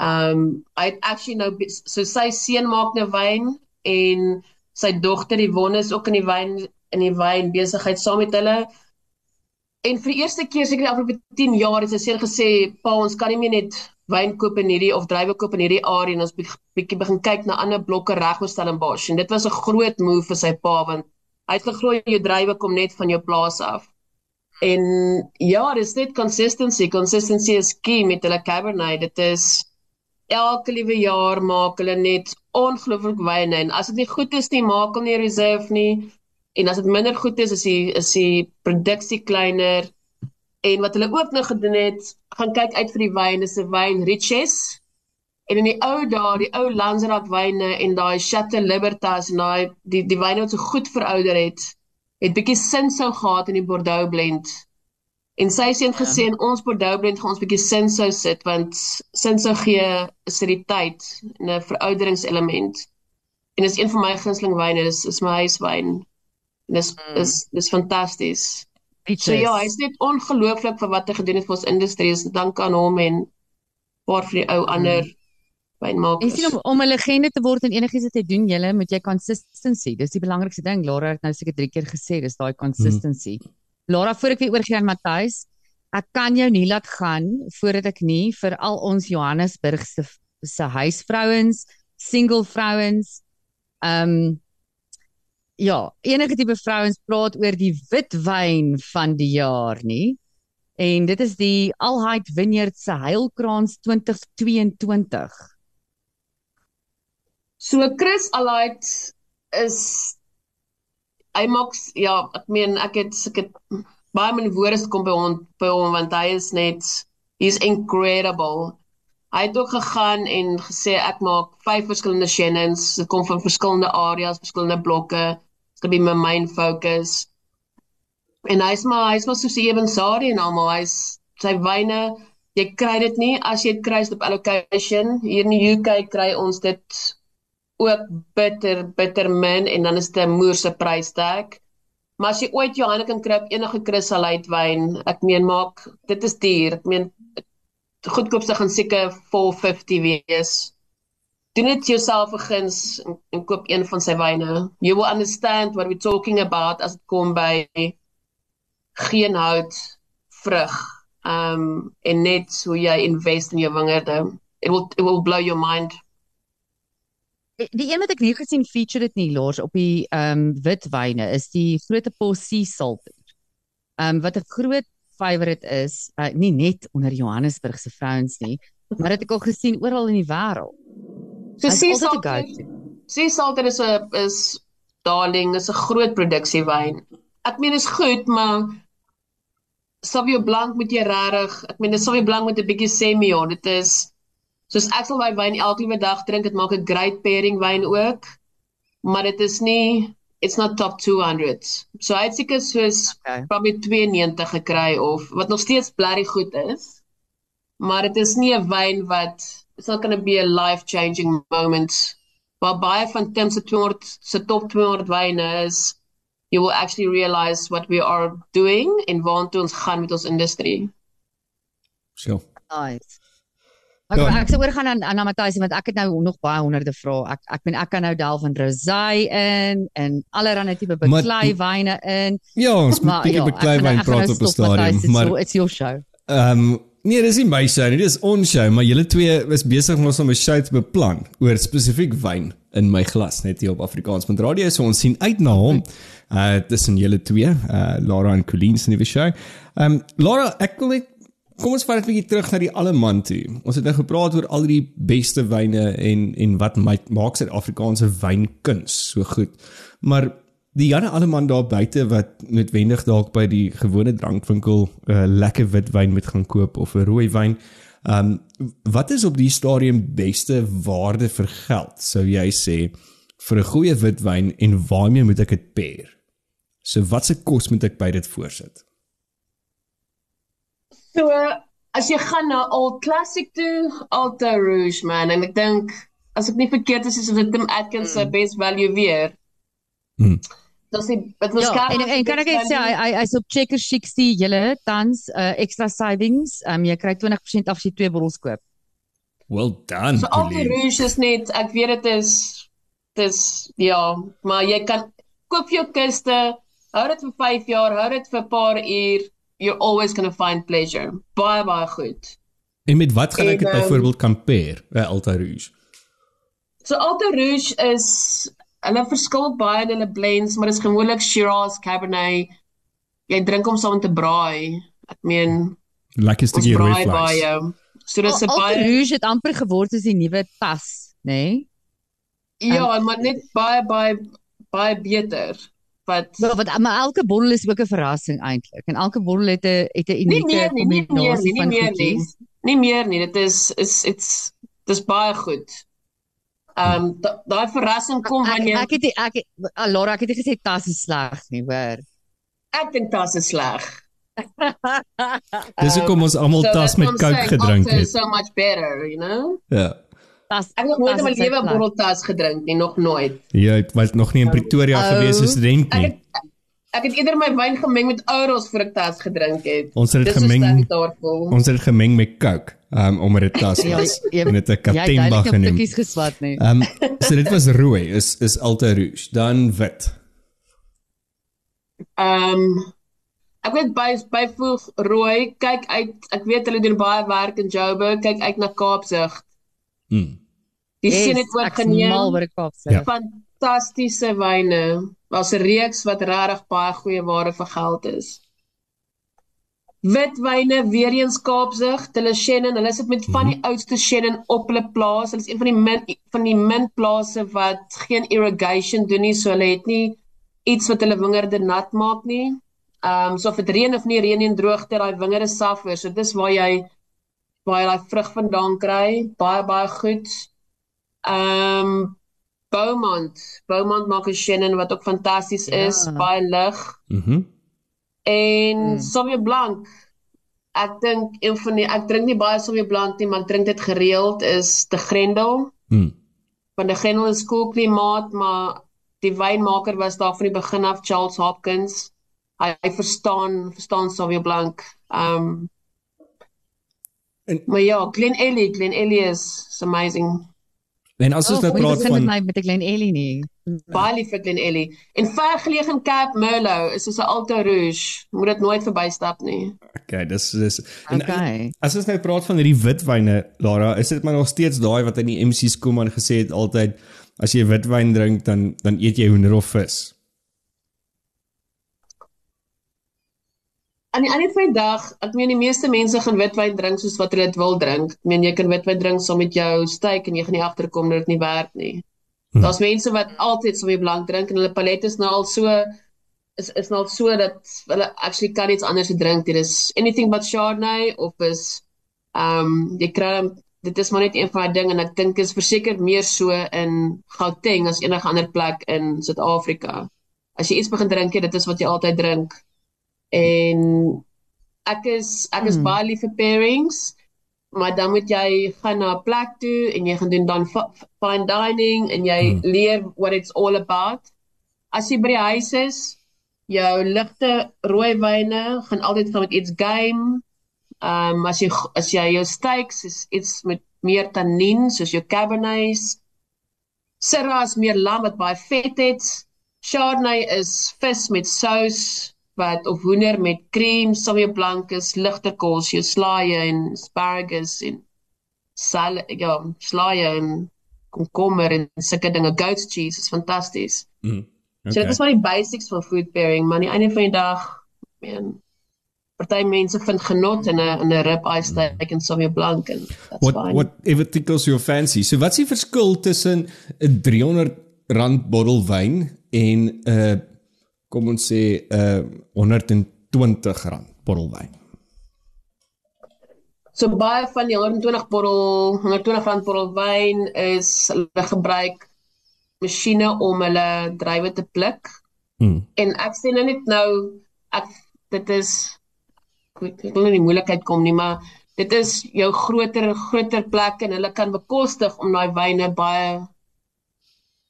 ehm um, hy het actually nou so sy seun maak nou wyn en sy dogter won is ook in die wyn in die wyn besigheid saam met hulle. En vir die eerste keer seker die afgelope 10 jaar het sy seun gesê, "Pa, ons kan nie meer net wyn koop in hierdie of druiwe koop in hierdie area en ons bietjie begin kyk na ander blokke reg oor Stellenbosch." En dit was 'n groot move vir sy pa want hy het geglo jou druiwe kom net van jou plaas af. En ja, dis net consistency. Consistency is key met hulle Cabernet. Dit is elke liewe jaar maak hulle net ongelooflik wyne en as dit nie goed is nie, maak hulle nie reserve nie. En as dit minder goed is, is die is die produksie kleiner. En wat hulle ook nou gedoen het, gaan kyk uit vir die wyn, dis 'n wyn Riches. En in die ou dae, die ou Lanzarote wyne en daai Chateau Libertas en daai die die wyne wat so goed verouder het, het bietjie sin sou gehad in die Bordeaux blend. En sy het ja. gesê in ons Bordeaux blend gaan ons bietjie sin sou sit want sin sou gee aciditeit en 'n verouderingselement. En dis een van my gunsteling wyne, dis is my huiswyn. Dis mm. is dis fantasties. So ja, hy's net ongelooflik vir wat hy gedoen het vir ons industrie. Dank aan hom en paar vir die ou ander mm. wynmakers. Ek sien om om 'n legende te word en enigiets wat jy doen, jy moet jy consistency. Dis die belangrikste ding. Laura het nou seker 3 keer gesê, dis daai consistency. Mm. Laura, voor ek weer oorgie aan Matthys, ek kan jou nie laat gaan voordat ek nie vir al ons Johannesburg se se huisvrouens, single vrouens, ehm um, ja, enige tipe vrouens praat oor die wit wyn van die jaar nie. En dit is die Alheid Vineyard se Heilkraans 2022. So Chris Alheid is hy maak ja, ek meen ek het ek het baie min woorde kom by hom by hom want hy is net he's incredible. Hy het ook gegaan en gesê ek maak vyf verskillende Shannons, dit kom van verskillende areas, verskillende blokke to be my main focus. En hy's maar hy's maar soos Eben Sari en almal hy's sy wyne jy kry dit nie as jy dit kry op allocation hier in die UK kry ons dit ook bitter bitter min en dan is dit 'n moerse prystag. Maar as jy ooit Johanna kan kry enige kristalheid wyn, ek meen maak dit is duur. Ek meen goedkoopste gaan seker 450 wees doen dit jouself guns en, en koop een van sy wyne. You will understand what we're talking about as dit kom by geen hout vrug. Um en net hoe jy invest in jou wingerde. It will it will blow your mind. die een wat ek nie gesien feature dit nie Lors op die um, witwyne is die Grote Pos Sea Salt. Um, wat 'n groot favourite is, uh, nie net onder Johannesburg se vrouens nie, maar dit ek al gesien oral in die wêreld. So Sea altyd 'n Salt go-to. Sea Salt is 'n is darling, is 'n groot produksiewyn. Ek meen is goed, maar Sauvignon Blanc moet jy regtig, ek meen 'n Sauvignon Blanc met 'n bietjie semillon. Dit is soos ek sal daai wyn elke liewe dag drink. Dit maak 'n great pairing wyn ook. Maar dit is nie it's not top 200s. So hy het seker soos Okay. probably 92 gekry of wat nog steeds blerry goed is. Maar dit is nie 'n wyn wat it's not going to be a life-changing moment. Waar baie van Tim se 200 se top 200 wyne is you will actually realize what we are doing en waartoe ons gaan met ons industrie. So. Nice. Ek Ja. ek sou oorgaan aan aan na Matthys want ek het nou nog baie honderde vrae. Ek ek meen ek kan nou delf in rosé in en allerlei tipe Maar- beklei wyne in. Ja, ons moet Maar bietjie ja, ek gaan- beklei wyn gaan praat nou op 'n stadium, it's maar your- it's your show. Ehm um, nee, dis nie my show nie, dis ons show, maar julle twee is besig om ons om 'n show te beplan oor spesifiek wyn in my glas net hier op Afrikaans.radio so ons sien uit na hom. Uh tussen julle twee, uh Lara en Colleen se nuwe show. Ehm um, Lara, ek wil net kom ons vat 'n bietjie terug na die alle man toe. Ons het nou gepraat oor al die beste wyne en en wat my, maak Suid-Afrikaanse wynkuns so goed. Maar die Janne Alleman daar buite wat noodwendig dalk by die gewone drankwinkel 'n uh, lekker witwyn moet gaan koop of 'n rooi wyn. Um wat is op die stadium beste waarde vir geld sou jy sê vir 'n goeie witwyn en waarmee moet ek dit pair? So wat se kos moet ek by dit voorsit? So as jy gaan na Old Classic toe, Alta Rouge man en ek dink as ek nie verkeerd is is dit Tim Atkins se best value weer. Hmm. Dis die dit was Ja, en, en kan ek net sê hy hy hy's op Checker 60 julle tans uh, extra savings. Um, jy kry 20% af as jy twee bottels koop. Well done. So Colleen. Rouge is net ek weet dit is dis ja, maar jy kan koop jou kuste, hou dit vir 5 jaar, hou dit vir 'n paar uur, you're always going to find pleasure. Baie baie goed. En met wat gaan ek dit En, ehm, byvoorbeeld kan pair? By Alta Rouge. So Alta Rouge is hulle verskil baie in hulle blends, maar dit is gewoonlik Shiraz, Cabernet. Jy drink hom saam met 'n braai. Ek meen, Lekker ons stukkie rooi braai vleis. baie. So dis 'n baie Rouge het amper geword as die nuwe tas, nê? Nee? ja, maar net baie baie baie beter. Wat Wel wat maar elke bottel is ook 'n verrassing eintlik. En elke bottel het 'n het 'n nie unieke meer nie, nie meer kombinasie nie, nie van meer nie. goedjies. Nie meer nie. Dit is is it's dis baie goed. Ehm um, da- daai verrassing kom Ek wanneer ek ek het- ah, Laura, ek het nie gesê tas is sleg nie, hoor. ek dink dit is sleg. [laughs] Dis hoekom ons almal So tas met Coke gedrink het. So much better, you know? Ja. Tas Ek het nog nooit in my tas lewe 'n botteltas gedrink nie, nog nooit. Jy het wat nog nie in Pretoria Oh. gewees as student Ek nie. het ek het eerder my wyn gemeng met Ouros voor ek tas gedrink het. Ons het dit gemeng- ek. Ons het dit gemeng met Coke, um omdat dit tas [laughs] Ja, was. jy- En dit 'n het Katemba duidelik op genoem. tikkies geswat nie. Um so dit was rooi, is is Alta Rouge, dan wit. Ehm ek weet by byvoeg rooi, kyk uit, ek weet hulle doen baie werk in Joburg, kyk uit na Kaapsig. Mm. Die Yes, sien dit ook ek's mal geneem. oor die Kaapse. Ja. Fantastiese wyne. Daar's 'n reeks wat regtig baie goeie ware vir geld is. Witwyne weer eens Kaapsig, hulle Shannon, hulle sit met van die oudste Shannon op hulle plaas. Hulle is een van die min van die min plase wat geen irrigation doen nie, so hulle het nie iets wat hulle wingerde nat maak nie. Ehm um, so of dit reën of nie reën en droogte, daai wingerde suffer. So dis waar jy jy daai vrug vandaan kry. Baie baie goed. Ehm um, Beaumont. Beaumont maak 'n Shannon wat ook fantasties is, Ja. baie lig. Mhm. En Mm. Sauvignon Blanc. Ek dink een van die ek drink nie baie Sauvignon Blanc nie, maar ek drink dit gereeld is De Grendel. Mm. Want De Grendel is koel klimaat, maar die wynmaker was daar van die begin af Charles Hopkins. Hy, hy verstaan verstaan Sauvignon Blanc. Um En- maar ja, Glen Ellie, Glen Ellie is, is amazing. En as ons Oh, nou praat begin met van my met 'n klein Ellie nie. Baie lief vir Glen Ellie. En vergelegen in Cape Merlot is soos 'n Alta Rouge. Moet dit nooit verbystap nie. Okay, dis dis en Okay. as ons nou praat van hierdie witwyne, Lara, is dit maar nog steeds daai wat in die MC's kom en gesê het altyd as jy witwyn drink dan dan eet jy hoender of vis. Aan die einde van die dag, ek meen die meeste mense gaan witwyn drink soos wat hulle dit wil drink. Ek meen jy kan witwyn drink saam met jou steak en jy gaan nie agterkom dat dit nie werk nie. Hmm. Daar's mense wat altyd saam met blank drink en hulle palet is nou al so is is nou so dat hulle actually kan iets anders drink. Dit is anything but Chardonnay of is um jy kry dit is maar net een van die dinge en ek dink is verseker meer so in Gauteng as enige ander plek in Suid-Afrika. As jy iets begin drink, dit is wat jy altyd drink en ek is ek is hmm. baie lief vir pairings maar dan moet jy gaan na 'n plek toe en jy gaan doen dan fine dining en jy hmm. leer what it's all about. As jy by die huis is jou ligte rooi wyne gaan altyd saam met iets game. Ehm um, as jy as jy jou steaks is iets met meer tannien soos jou cabernets syrah is meer lam wat baie vet het. Chardonnay is vis met sous wat of hoender met krem, sommige blankes, ligte kos, jou slaaië en asparagus en sal ja, slaaië en komkommer en sulke dinge, goat cheese is fantasties. Mm. Okay. So dit is maar die basics van food pairing, maar aan die einde van die dag, man, party mense vind genot in 'n in 'n rib eye steak mm. en sommige blank en that's what, fine. What ever tickles your fancy? So wat's die verskil tussen 'n 300 rand bottel wyn en 'n uh, kom ons sê 'n uh, 120 rand bottel wyn. So baie van die 120 bottel 120 rand bottel wyn is hulle gebruik masjiene om hulle druiwe te pluk. Hmm. En ek sê nou net nou ek dit is ek wil nie moeilikheid kom nie, maar dit is jou groter groter plek en hulle kan bekostig om daai wyne baie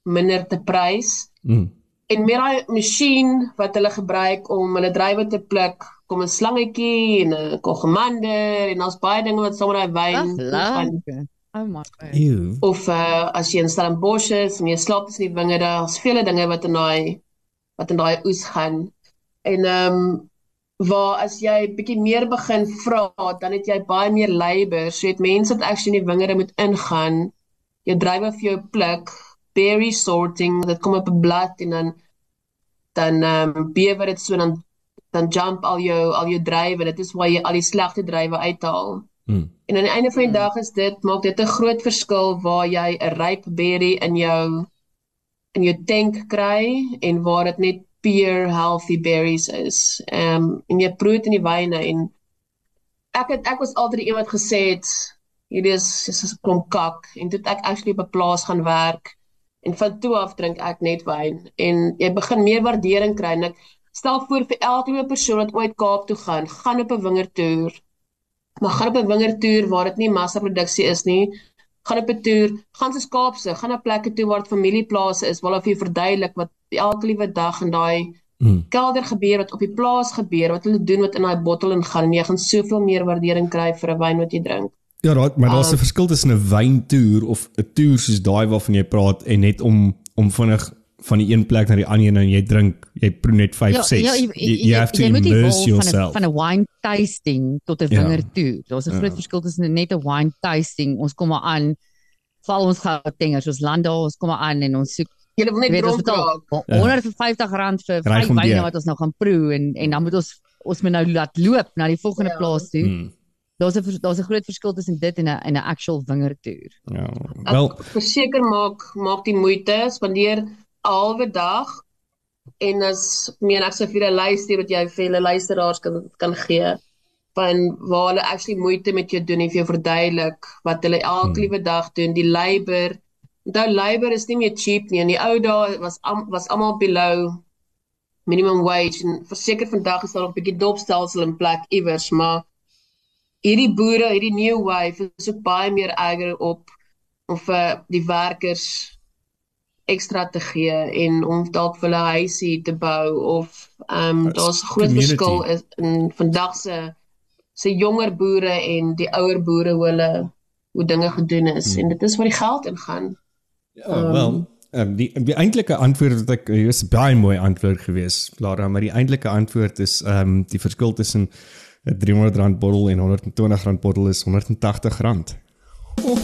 minder te prys. Hmm. En met daai masjien wat hulle gebruik om hulle druiwe te pluk, kom 'n slangetjie en 'n kogemander en daar's baie dinge wat saam met daai wyn van Oh my god. Of uh, as jy in Stellenbosch is en jy slaap tussen die wingerde, daar's vele dinge wat in daai wat in daai oes gaan. En ehm um, waar as jy bietjie meer begin vra, dan het jy baie meer labour. So jy het mense wat actually in die wingerde moet ingaan, jou druiwe vir jou pluk, berry sorting dit kom op 'n blad en dan dan ehm um, bewe dit so dan dan jump al jou al jou drywe dit is waar jy al die slegte drywe uithaal. Hmm. En aan die einde van die hmm. dag is dit maak dit 'n groot verskil waar jy 'n ryp berry in jou in jou tank kry en waar dit net pure healthy berries is. Ehm um, en jy proe dit in die wyne en ek het ek was altyd die een wat gesê het hierdie is is 'n klomp kak en toe ek actually op 'n plaas gaan werk en van toe af drink ek net wyn en jy begin meer waardering kry en ek stel voor vir elke persoon wat ooit Kaap toe gaan, gaan op 'n wingertoer. Maar gaan op 'n wingertoer waar dit nie massaproduksie is nie. Gaan op 'n toer, gaan se Kaapse, gaan na plekke toe waar dit familieplase is, waar hulle vir jou verduidelik wat elke liewe dag in daai hmm. kelder gebeur wat op die plaas gebeur, wat hulle doen wat in daai bottel ingaan en jy gaan soveel meer waardering kry vir 'n wyn wat jy drink. Ja, raak, maar daar's 'n verskil tussen 'n wyntoer of 'n toer soos daai waarvan jy praat en net om om vinnig van die een plek na die ander en jy drink, jy proe net 5 6. Ja, ja, jy, jy, have to immerse yourself van 'n wine tasting tot 'n vinger ja. toe. Daar's 'n groot ja. verskil tussen net 'n wine tasting. Ons kom maar aan val ons goutengers, ons land daar, ons kom maar aan en ons soek Jy wil net dronk raak. 150 rand vir vyf wyne wat ons nou gaan proe en en dan moet ons ons moet nou laat loop na die volgende ja. plaas toe. Hmm daar's 'n daar's 'n groot verskil tussen dit en 'n en 'n actual wingertoer. Ja. Wel, verseker maak maak die moeite, spandeer 'n halwe dag en as meen ek sou vir 'n luister wat jy vir hulle luisteraars kan kan gee van waar hulle actually moeite met jou doen en vir jou verduidelik wat hulle elke hmm. liewe dag doen, die labor. Onthou labor is nie meer cheap nie. In die ou dae was am, was almal below minimum wage en verseker vandag is daar nog 'n bietjie dopstelsel in plek iewers, maar hierdie boere, hierdie new wave is ook baie meer erger op om vir uh, die werkers ekstra te gee en om dalk vir hulle huisie te bou of ehm um, daar's 'n groot community. verskil is in vandag se se jonger boere en die ouer boere hoe hulle hoe dinge gedoen is hmm. en dit is waar die geld ingaan. Ja, um, wel Um, die die eintlike antwoord wat ek is baie mooi antwoord gewees Lara maar die eintlike antwoord is ehm um, die verskil tussen 'n 300 rand bottel en 120 rand bottel is 180 rand. Oh, oh.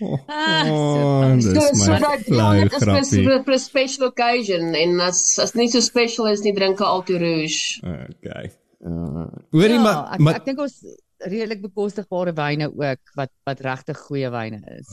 Oh, dis So so my dat flou ja, dit is vir 'n special occasion en as as nie so special is nie, drink 'n Alto Rouge. Okay. Uh, hoorie Ja, maar ek maar ek dink ons redelik bekostigbare wyne ook wat wat regtig goeie wyne is.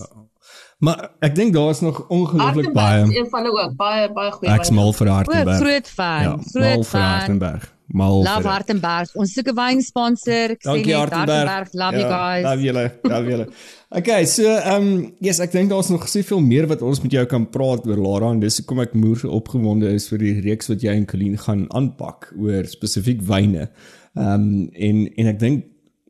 maar ek dink daar's nog ongelooflik baie. Hartenberg is een van hulle ook baie baie goeie. Ek's mal vir O, Hartenberg. groot fan, Ja, mal groot vir fan. Hartenberg. Mal Love vir Hartenberg. Ons soek 'n wynsponsor. Ek sê Dankie net Hartenberg. Hartenberg, love you guys. Love julle, love julle. Okay, so ehm um, yes, ek dink daar's nog soveel meer wat ons met jou kan praat oor Lara en dis hoekom ek moer so opgewonde is vir die reeks wat jy en Colleen gaan aanpak oor spesifiek wyne. Ehm um, en en ek dink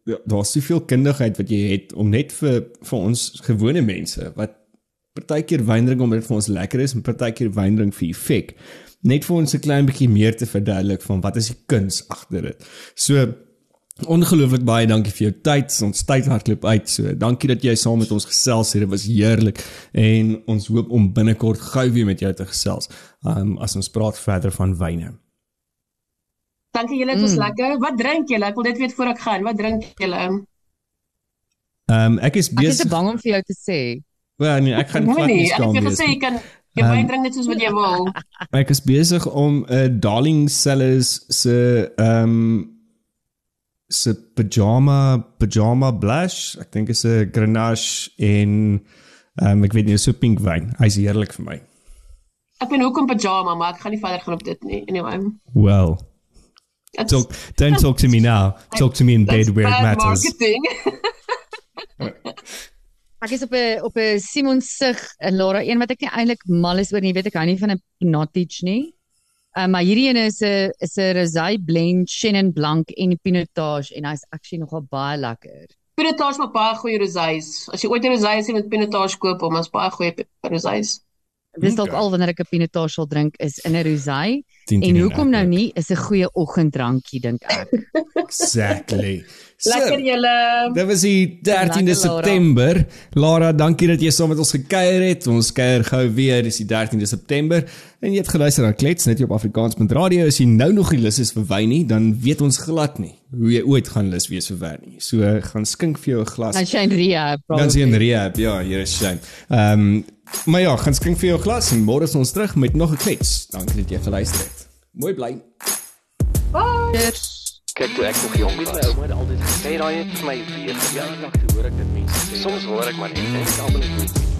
ja, daar's soveel kundigheid wat jy het om net vir vir ons gewone mense wat partykeer wyn drink omdat dit vir ons lekker is en partykeer wyn drink vir effek net vir ons 'n klein bietjie meer te verduidelik van wat is die kuns agter dit. So ongelooflik baie dankie vir jou tyd. Ons tyd hardloop uit. So dankie dat jy saam met ons gesels het. Dit was heerlik en ons hoop om binnekort gou weer met jou te gesels. Um as ons praat verder van wyne. Dankie julle, dit was Mm. lekker. Wat drink julle? Ek wil dit weet voor ek gaan. Wat drink julle? Um ek is Ek is te besig. bang om vir jou te sê. Wel nee, ek gaan glad nee, nie ek het skaam wees. gesê jy kan jy Ehm, wyn drink net soos wat jy wil. [laughs] Ek is besig om 'n uh, Darling Sellers se um se pyjama pyjama blush. Ek dink is 'n Grenache en um ek weet nie, so pink wyn. Hy's heerlik vir my. Ek ben hoekom pyjama, maar ek gaan nie verder gaan op dit nie. Anyway. Well, That's- talk don't talk to me now. Talk to me in bed where it matters. Marketing. [laughs] Ek is op 'n op 'n Simon Sig en Laura een wat ek nie eintlik mal is oor nie, weet ek hou nie van 'n Pinotage nie. Um, maar hierdie een is 'n is 'n rosé blend Chenin Blanc en Pinotage en hy's actually nogal baie lekker. Pinotage maak baie goeie rosés. As jy ooit 'n rosé sien met Pinotage koop, hom is baie goeie rosés. Dis dalk Okay. al wanneer ek 'n Pinotage sal drink is in 'n rosé Dink jy en nie hoekom nou nie is 'n goeie oggenddrankie dink ek. [laughs] Exactly. Lekker julle. Dit was die 13de Lekker, Laura. September. Lara, dankie dat jy saam met ons gekuier het. Ons kuier gou weer, dis die 13de September. En jy het geluister na Klets net op Afrikaans.radio. As jy nou nog nie lus is vir wyn nie, dan weet ons glad nie hoe jy ooit gaan lus wees vir wyn nie. So gaan skink vir jou 'n glas. Dan Shane Ria. Dan sien rehab. Ja, hier is shame. Ehm um, maar ja, gaan skink vir jou glas en môre is ons terug met nog 'n klets. Dankie dat jy geluister het. Mooi bly. Cheers. Kyk toe ek nog jong was. My ouma het altyd gesê daai het vir my weer verjaardag toe hoor ek dit mense sê. Soms hoor ek maar net en ek almal net